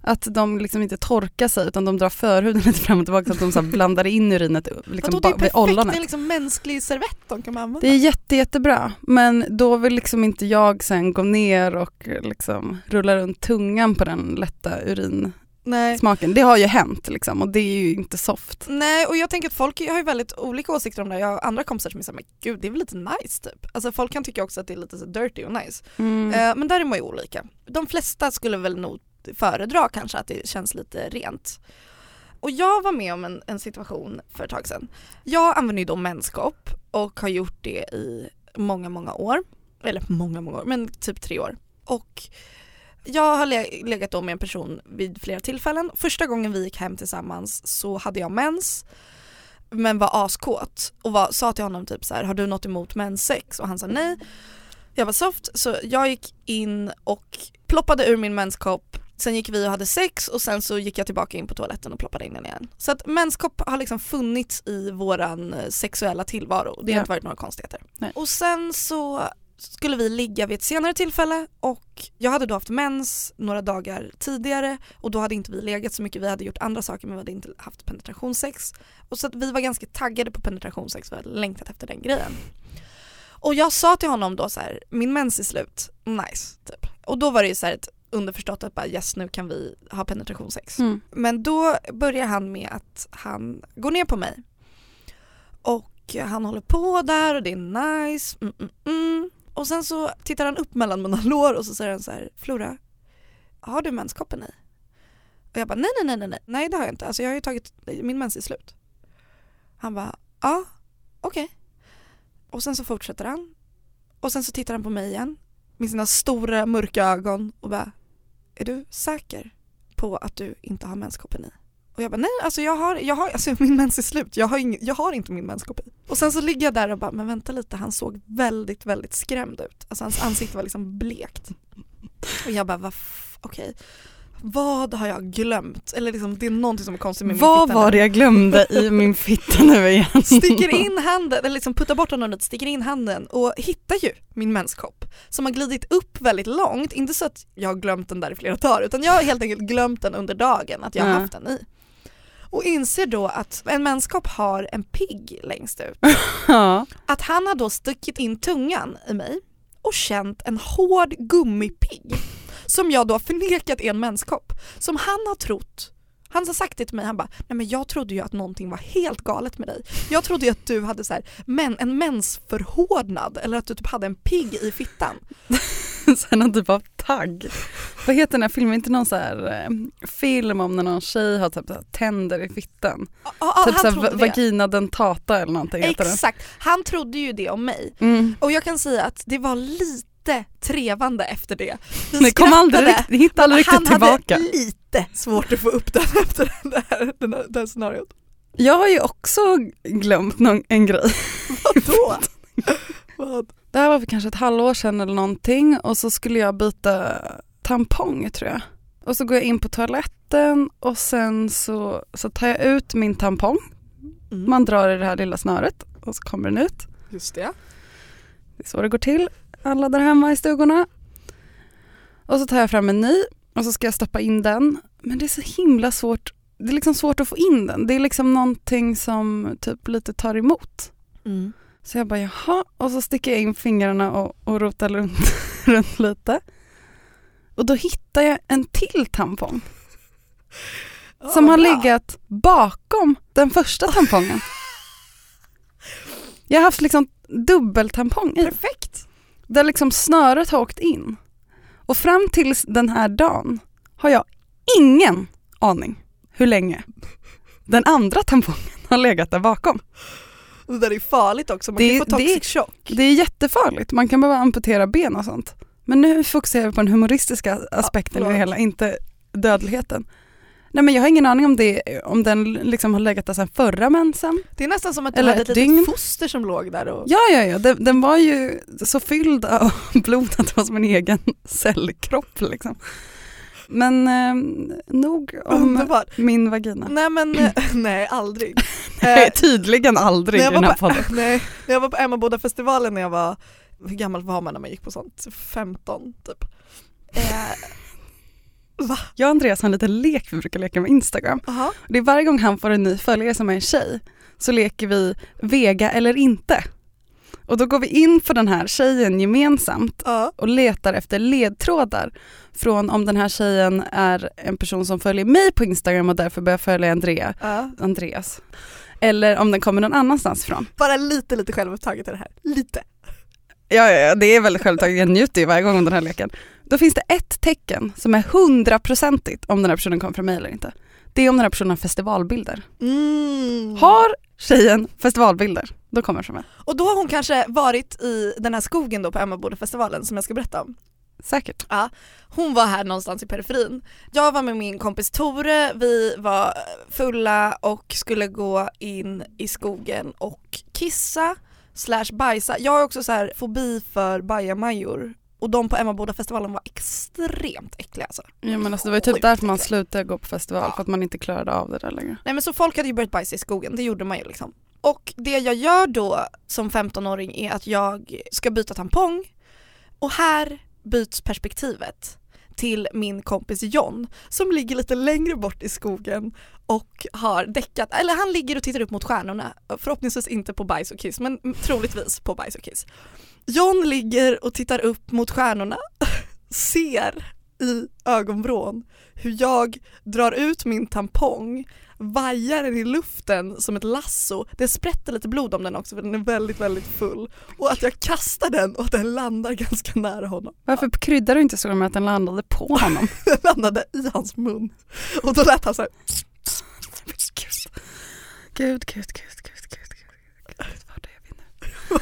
att de liksom inte torkar sig utan de drar förhuden lite fram och tillbaka så att de så blandar in urinet liksom Vadå, det är perfekt, det är liksom mänsklig servett de kan använda. Det är jätte, jättebra men då vill liksom inte jag sen gå ner och liksom rulla runt tungan på den lätta urinsmaken. Nej. Det har ju hänt liksom och det är ju inte soft. Nej och jag tänker att folk har ju väldigt olika åsikter om det. Jag har andra kompisar som är såhär, men gud det är väl lite nice typ. Alltså folk kan tycka också att det är lite så dirty och nice. Mm. Eh, men där är man ju olika. De flesta skulle väl nog föredra kanske att det känns lite rent. Och jag var med om en, en situation för ett tag sedan. Jag använder ju då menskopp och har gjort det i många, många år. Eller många, många år, men typ tre år. Och jag har le- legat då med en person vid flera tillfällen. Första gången vi gick hem tillsammans så hade jag mens men var askåt och var, sa till honom typ så här: har du något emot menssex? Och han sa nej. Jag var soft så jag gick in och ploppade ur min menskopp Sen gick vi och hade sex och sen så gick jag tillbaka in på toaletten och ploppade in den igen. Så att menskopp har liksom funnits i våran eh, sexuella tillvaro. Det har Ja. inte varit några konstigheter. Nej. Och sen så skulle vi ligga vid ett senare tillfälle och jag hade då haft mens några dagar tidigare och då hade inte vi legat så mycket, vi hade gjort andra saker men vi hade inte haft penetrationssex. Och så att vi var ganska taggade på penetrationssex, vi hade längtat efter den grejen. Och jag sa till honom då så här, min mens är slut, nice typ. Och då var det ju så här ett underförstått att bara yes nu kan vi ha penetrationssex. Mm. Men då börjar han med att han går ner på mig. Och han håller på där och det är nice. Mm, mm, mm. Och sen så tittar han upp mellan mina lår och så säger han så här, Flora, har du menskoppen i? Och jag bara nej nej nej nej nej, det har jag inte. Alltså jag har ju tagit, min mens är slut. Han bara ja, okej. Och sen så fortsätter han. Och sen så tittar han på mig igen med sina stora mörka ögon och bara är du säker på att du inte har menskoppen i? Och jag bara nej alltså jag har, jag har alltså min mens är slut, jag har, ing, jag har inte min menskopp i. Och sen så ligger jag där och bara men vänta lite han såg väldigt väldigt skrämd ut. Alltså hans ansikte var liksom blekt. Och jag bara vad okej. Vad har jag glömt? Eller liksom det är någonting som är konstigt med min Vad fitta var nu. det jag glömde i min fitta nu igen? sticker in handen, eller liksom puttar bort honom lite, sticker in handen och hittar ju min menskopp som har glidit upp väldigt långt, inte så att jag har glömt den där i flera dagar utan jag har helt enkelt glömt den under dagen att jag har haft den i. Och inser då att en menskopp har en pigg längst ut. Ja. Att han har då stuckit in tungan i mig och känt en hård gummipigg som jag då har förnekat är en menskopp. Som han har trott han har sagt det till mig, han bara nej men jag trodde ju att någonting var helt galet med dig. Jag trodde ju att du hade så här, men, en mensförhårdnad eller att du typ hade en pigg i fittan. Sen någon typ av tagg. Vad heter den här filmen? Inte någon så här eh, film om när någon tjej har typ så här tänder i fittan. Ja, ja, typ så här vagina dentata eller någonting heter den. Exakt, han trodde ju det om mig. Mm. Och jag kan säga att det var lite trevande efter det. Vi Det kom aldrig riktigt, hittade aldrig han riktigt tillbaka. hade lite svårt att få upp den efter det här, den här, det här scenariot. Jag har ju också glömt någon, en grej. Vadå? Vad? Det här var för kanske ett halvår sedan eller någonting och så skulle jag byta tampong tror jag. Och så går jag in på toaletten och sen så, så tar jag ut min tampong. Mm. Man drar i det här lilla snöret och så kommer den ut. Just det. Det är så det går till, alla där hemma i stugorna. Och så tar jag fram en ny och så ska jag stoppa in den. Men det är så himla svårt, det är liksom svårt att få in den. Det är liksom någonting som typ lite tar emot. Mm. Så jag bara jaha, och så sticker jag in fingrarna och, och rotar runt, runt lite. Och då hittar jag en till tampong som har legat bakom den första tampongen. Jag har haft liksom dubbeltampong i. Perfekt. Där liksom snöret har åkt in. Och fram tills den här dagen har jag ingen aning hur länge den andra tampongen har legat där bakom. Det där är farligt också, man Det- kan få toxic det- chock. Det är jättefarligt, man kan behöva amputera ben och sånt. Men nu fokuserar vi på den humoristiska aspekten i förlåt. det hela, inte dödligheten. Nej men jag har ingen aning om, det, om den liksom har legat där sedan förra mensen. Det är nästan som att du Eller hade ett ett litet dygn. foster som låg där och... Ja, ja, ja, den, den var ju så fylld av blod att det var som en egen cellkropp liksom. Men eh, nog om Underbart. min vagina. Nej men, eh, nej aldrig. Nej, Eh, tydligen aldrig i den här var på, podden. nej, när jag var på Emmaboda-festivalen när jag var, hur gammal var man när man gick på sånt? 15 typ. Eh, va? Jag och Andreas har en liten lek vi brukar leka med Instagram. Aha. Det är varje gång han får en ny följare som är en tjej så leker vi vega eller inte. Och då går vi in på den här tjejen gemensamt Ja. och letar efter ledtrådar från om den här tjejen är en person som följer mig på Instagram och därför börjar följa Andrea, Ja. Andreas. Eller om den kommer någon annanstans ifrån. Bara lite, lite självupptaget i det här. Lite. Ja, ja, det är väldigt självtaget, jag njuter ju varje gång av den här leken. Då finns det ett tecken som är hundraprocentigt om den här personen kommer från mig eller inte. Det är om den här personen har festivalbilder. Mm. Har tjejen festivalbilder, då kommer det från mig. Och då har hon kanske varit i den här skogen då på Emmabodafestivalen som jag ska berätta om. Säkert. Ja, hon var här någonstans i periferin. Jag var med min kompis Tore, vi var fulla och skulle gå in i skogen och kissa slash bajsa. Jag har också så här fobi för bajamajor och de på Emmabodafestivalen var extremt äckliga alltså. Ja, men alltså, det var ju typ därför man slutade gå på festival, Ja. för att man inte klarade av det där längre. Nej men så folk hade ju börjat bajsa i skogen, det gjorde man ju liksom. Och det jag gör då som 15-åring är att jag ska byta tampong och här byts perspektivet till min kompis John som ligger lite längre bort i skogen och har däckat, eller han ligger och tittar upp mot stjärnorna, förhoppningsvis inte på bajs och kiss men troligtvis på bajs och kiss. John ligger och tittar upp mot stjärnorna, ser i ögonvrån hur jag drar ut min tampong, vajar den i luften som ett lasso, det sprätter lite blod om den också för den är väldigt väldigt full och att jag kastar den och att den landar ganska nära honom. Varför kryddar du inte så med att den landade på honom? Den landade i hans mun och då lät han så här, Gud, gud, gud, gud, gud, gud, gud, vart är vi nu?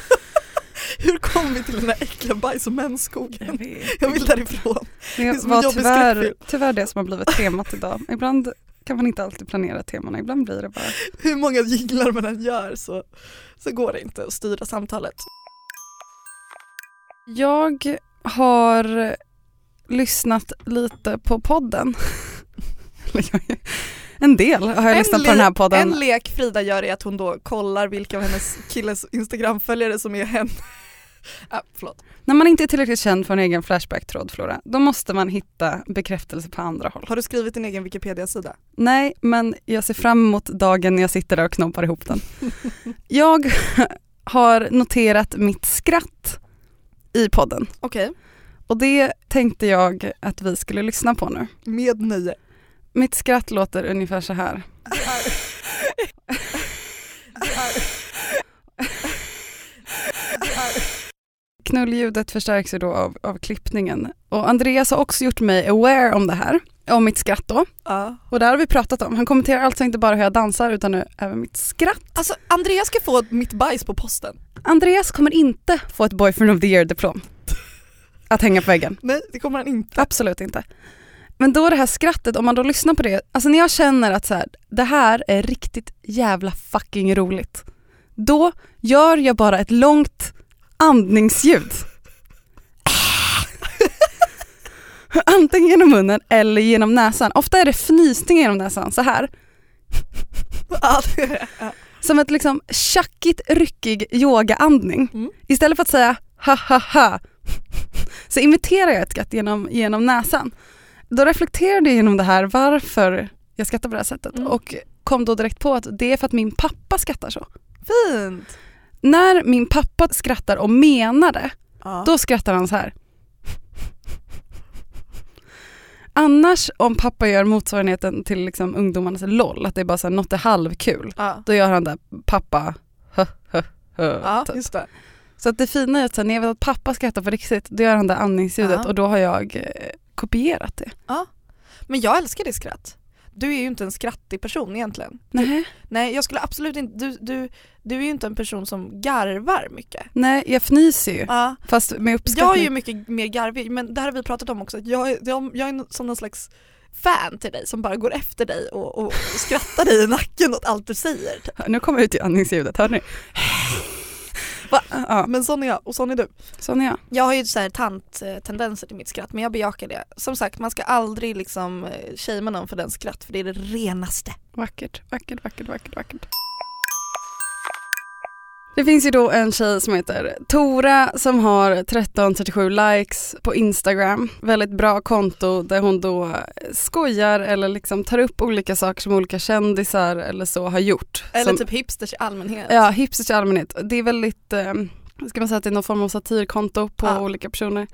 hur kom vi till den här äckliga bajs och Jag mensskogen? vet. Jag vill därifrån. Det en var tyvärr, tyvärr det som har blivit temat idag. Ibland kan man inte alltid planera temana, ibland blir det bara. Hur många jinglar man än gör så, så går det inte att styra samtalet. Jag har lyssnat lite på podden. En del har jag En lyssnat på den här podden. En lek Frida gör är att hon då kollar vilka av hennes killes instagramföljare som är henne. ah, förlåt. När man inte är tillräckligt känd för en egen Flashback-tråd Flora, då måste man hitta bekräftelse på andra håll. Har du skrivit din egen Wikipedia-sida? Nej, men jag ser fram emot dagen när jag sitter där och knoppar ihop den. Jag har noterat mitt skratt i podden Okej, och det tänkte jag att vi skulle lyssna på nu. med nöje. Mitt skratt låter ungefär så här. Knullljudet förstärks ju då av, av klippningen. Och Andreas har också gjort mig aware om det här, om mitt skratt då. Ja. Och det här har vi pratat om. Han kommenterar alltså inte bara hur jag dansar utan nu även mitt skratt. Alltså Andreas ska få mitt bajs på posten. Andreas kommer inte få ett boyfriend of the year diplom att hänga på väggen. Nej det kommer han inte. Absolut inte. Men då det här skrattet, om man då lyssnar på det, alltså när jag känner att så här, det här är riktigt jävla fucking roligt, då gör jag bara ett långt andningsljud. Antingen genom munnen eller genom näsan. Ofta är det fnysningar genom näsan, så här. Som ett liksom tjackigt, ryckig yogaandning. Mm. Istället för att säga ha ha ha så imiterar jag ett skratt genom, genom näsan. Då reflekterade jag genom det här varför jag skrattar på det här sättet Mm. och kom då direkt på att det är för att min pappa skrattar så. Fint! När min pappa skrattar och menar det, Ja. då skrattar han så här. Annars om pappa gör motsvarigheten till liksom ungdomarnas LOL, att det är bara så här, något är halvkul, Ja. då gör han där pappa hö, hö, hö, Ja, typ. just det. Så att det fina är att så här, när jag vet att pappa skrattar på riktigt, då gör han det andningsljudet Ja. och då har jag eh, kopierat det. Men jag älskar ditt skratt. Du är ju inte en skrattig person egentligen. Nej. Nej jag skulle absolut inte, du, du, du är ju inte en person som garvar mycket. Nej, jag fnyser ju. Ja. Fast med uppskattning. Jag är ju mycket mer garvig, men det här har vi pratat om också, jag, är- jag, jag är som någon slags fan till dig som bara går efter dig och, och skrattar dig i nacken åt allt du säger. Typ. Nu kommer ut i andningsljudet, hör ni? Va? Ja, Men sån är jag och sån är du. sån är jag. Jag har ju så här tant-tendenser till mitt skratt men jag bejakar det. Som sagt man ska aldrig liksom eh, shamea någon för den skratt för det är det renaste. Vackert, vackert, vackert, vackert, vackert. Det finns ju då en tjej som heter Tora som har 1337 likes på Instagram. Väldigt bra konto där hon då skojar eller liksom tar upp olika saker som olika kändisar eller så har gjort. Eller som, typ hipsters i allmänhet. Ja, hipsters i allmänhet. Det är väldigt, eh, ska man säga att det är någon form av satirkonto på Ja. olika personer.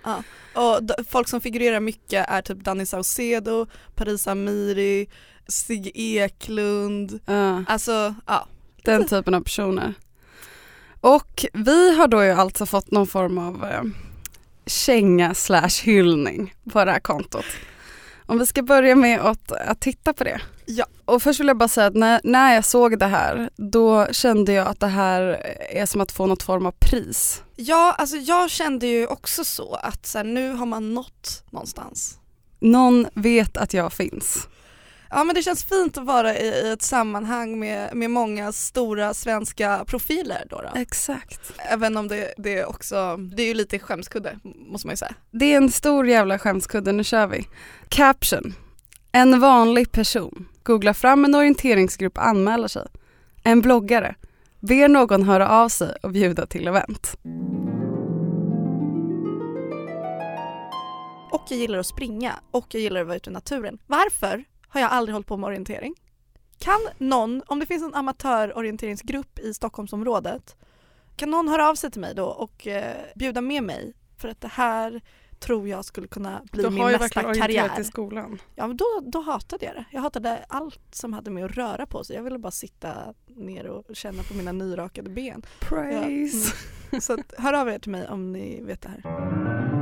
Och d- folk som figurerar mycket är typ Danny Saucedo, Paris Amiri, Stig Eklund. Ja. Alltså ja. Den typen av personer. Och vi har då ju alltså fått någon form av eh, känga slash hyllning på det här kontot. Om vi ska börja med att, att titta på det. Ja. Och först vill jag bara säga att när, när jag såg det här då kände jag att det här är som att få något form av pris. Ja alltså jag kände ju också så att så här, nu har man nått någonstans. Någon vet att jag finns. Ja men det känns fint att vara i, i ett sammanhang med, med många stora svenska profiler då. då. Exakt. Även om det, det är också, det är ju lite skämskudde måste man ju säga. Det är en stor jävla skämskudde, nu kör vi. Caption. En vanlig person googlar fram en orienteringsgrupp och anmäler sig. En bloggare ber någon höra av sig och bjuda till event. Och jag gillar att springa och jag gillar att vara ute i naturen. Varför har jag aldrig hållit på med orientering? Kan någon, om det finns en amatörorienteringsgrupp i Stockholmsområdet, kan någon höra av sig till mig då och eh, bjuda med mig? För att det här tror jag skulle kunna bli min nästa karriär. i skolan. Ja men då, då hatade jag det. Jag hatade allt som hade med att röra på sig. Jag ville bara sitta ner och känna på mina nyrakade ben. Praise. Så att, hör av er till mig om ni vet det här.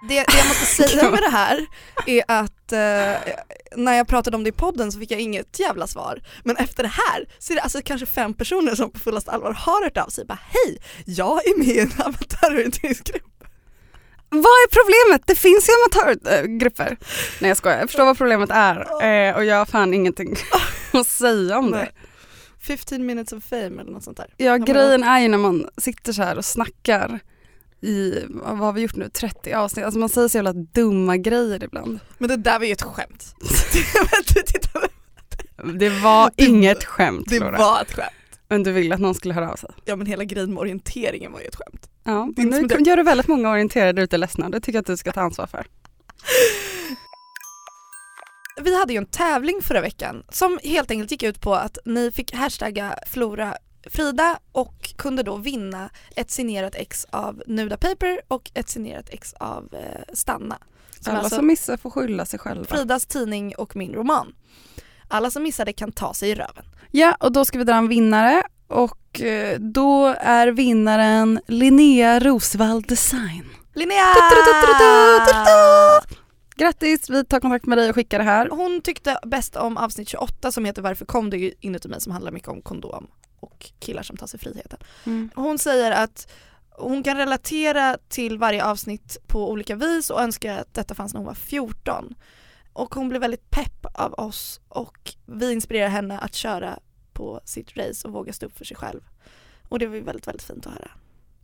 Det, det jag måste säga med det här är att eh, när jag pratade om det i podden så fick jag inget jävla svar. Men efter det här så är det alltså kanske fem personer som på fullaste allvar har hört av sig. Bara hej, jag är med i en amatörorienteringsgrupp. Vad är problemet? Det finns ju amatörgrupper. Nej jag skojar, jag förstår vad problemet är eh, och jag har fan ingenting att säga om det. Nej. 15 minutes of fame eller något sånt där. Ja grejen är ju när man sitter så här och snackar i, vad har vi gjort nu, 30 avsnitt, alltså man säger så jävla dumma grejer ibland. Men det där var ju ett skämt. Det var inget skämt det Flora. var ett skämt. Men du ville att någon skulle höra av sig. Ja men hela grejen med orienteringen var ju ett skämt. Ja, men nu det- gör du väldigt många orienterade ute ledsna, det tycker jag att du ska ta ansvar för. Vi hade ju en tävling förra veckan som helt enkelt gick ut på att ni fick hashtagga Flora Frida och kunde då vinna ett signerat ex av Nuda Paper och ett signerat ex av eh, Stanna. Som Alla alltså som missar får skylla sig själva. Fridas tidning och min roman. Alla som missade kan ta sig i röven. Ja, och då ska vi dra en vinnare och eh, då är vinnaren Linnea Rosvall Design. Linnea! Grattis, vi tar kontakt med dig och skickar det här. Hon tyckte bäst om avsnitt 28 som heter Varför kom du inuti mig som handlar mycket om kondom och killar som tar sig friheten. Mm. Hon säger att hon kan relatera till varje avsnitt på olika vis och önskar att detta fanns när hon var 14. Och hon blev väldigt pepp av oss och vi inspirerar henne att köra på sitt race och våga stå upp för sig själv. Och det var ju väldigt, väldigt fint att höra.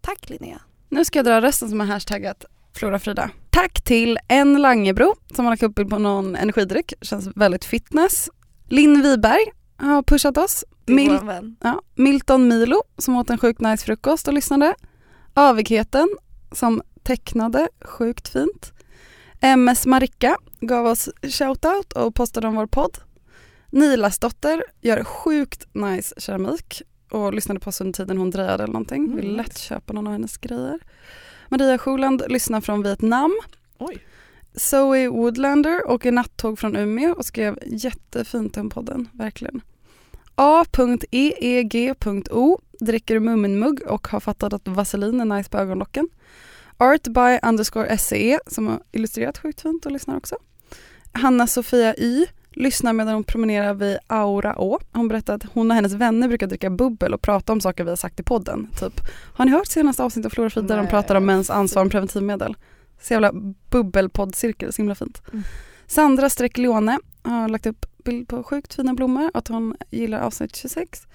Tack Linnea! Nu ska jag dra rösten som har hashtaggat Flora Frida. Tack till en Langebro som har lagt upp bild på någon energidryck, känns väldigt fitness. Linn Wiberg har pushat oss. Mil- ja, Milton Milo som åt en sjukt nice frukost och lyssnade. Avigheten som tecknade sjukt fint. MS Marika gav oss shoutout och postade om vår podd. Nilas dotter gör sjukt nice keramik och lyssnade på oss under tiden hon drejade eller någonting. Mm, Vill nice. lätt köpa någon av hennes grejer. Maria Sjoland lyssnar från Vietnam. Oj. Zoe Woodlander åker nattåg från Umeå och skrev jättefint om podden, verkligen. A.eeg.o dricker Muminmugg och har fattat att vaselin är nice på ögonlocken. Art by underscore SCE som har illustrerat sjukt fint och lyssnar också. Hanna-Sofia Y lyssnar medan hon promenerar vid Aura Å. Hon berättar att hon och hennes vänner brukar dricka bubbel och prata om saker vi har sagt i podden. Typ, har ni hört senaste avsnittet av Flora Frid där de pratar om mäns ansvar om preventivmedel? Så jävla bubbelpoddcirkel, så himla fint. Mm. Sandra Streck Leone har lagt upp bild på sjukt fina blommor att hon gillar avsnitt 26.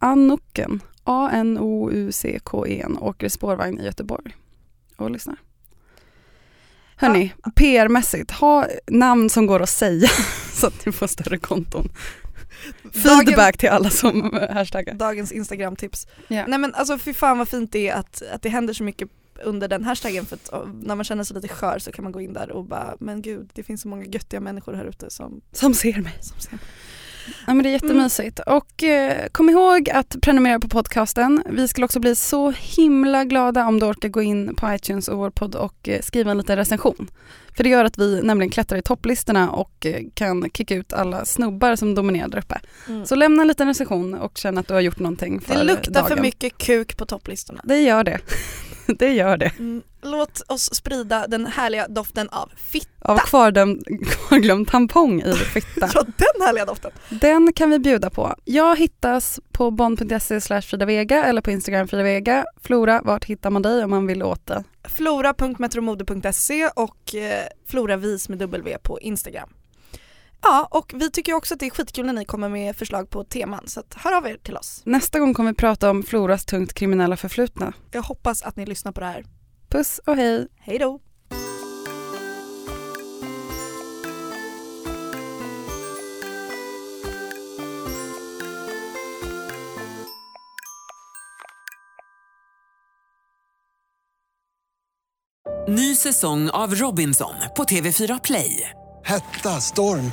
Annucken, A-N-O-U-C-K-E-N, åker spårvagn i Göteborg och lyssnar. Hörni, PR-mässigt, ha namn som går att säga så att ni får större konton. Feedback till alla som hashtaggar. Dagens Instagram-tips. Ja. Nej men alltså fy fan vad fint det är att, att det händer så mycket under den hashtaggen för att när man känner sig lite skör så kan man gå in där och bara men gud det finns så många göttiga människor här ute som, Som ser mig. som ser mig. Ja men det är jättemysigt. Och eh, kom ihåg att prenumerera på podcasten. Vi skulle också bli så himla glada om du orkar gå in på iTunes och vår podd och eh, skriva en liten recension. För det gör att vi nämligen klättrar i topplistorna och eh, kan kicka ut alla snubbar som dominerar där uppe. Mm. Så lämna en liten recension och känn att du har gjort någonting för Det luktar dagen. för mycket kuk på topplistorna. Det gör det. det gör det. Mm. Låt oss sprida den härliga doften av fitta. Av kvarglömd, kvarglömd tampong i fitta. Ja den härliga doften. Den kan vi bjuda på. Jag hittas på bond.se slash Frida Vega eller på Instagram Frida Vega. Flora, vart hittar man dig om man vill åt det? Flora.metromode.se och eh, floravis med W på Instagram. Ja och vi tycker också att det är skitkul när ni kommer med förslag på teman så att hör av er till oss. Nästa gång kommer vi prata om Floras tungt kriminella förflutna. Jag hoppas att ni lyssnar på det här. Puss och hej! Hej då! Ny säsong av Robinson på TV4 Play. Hetta, storm,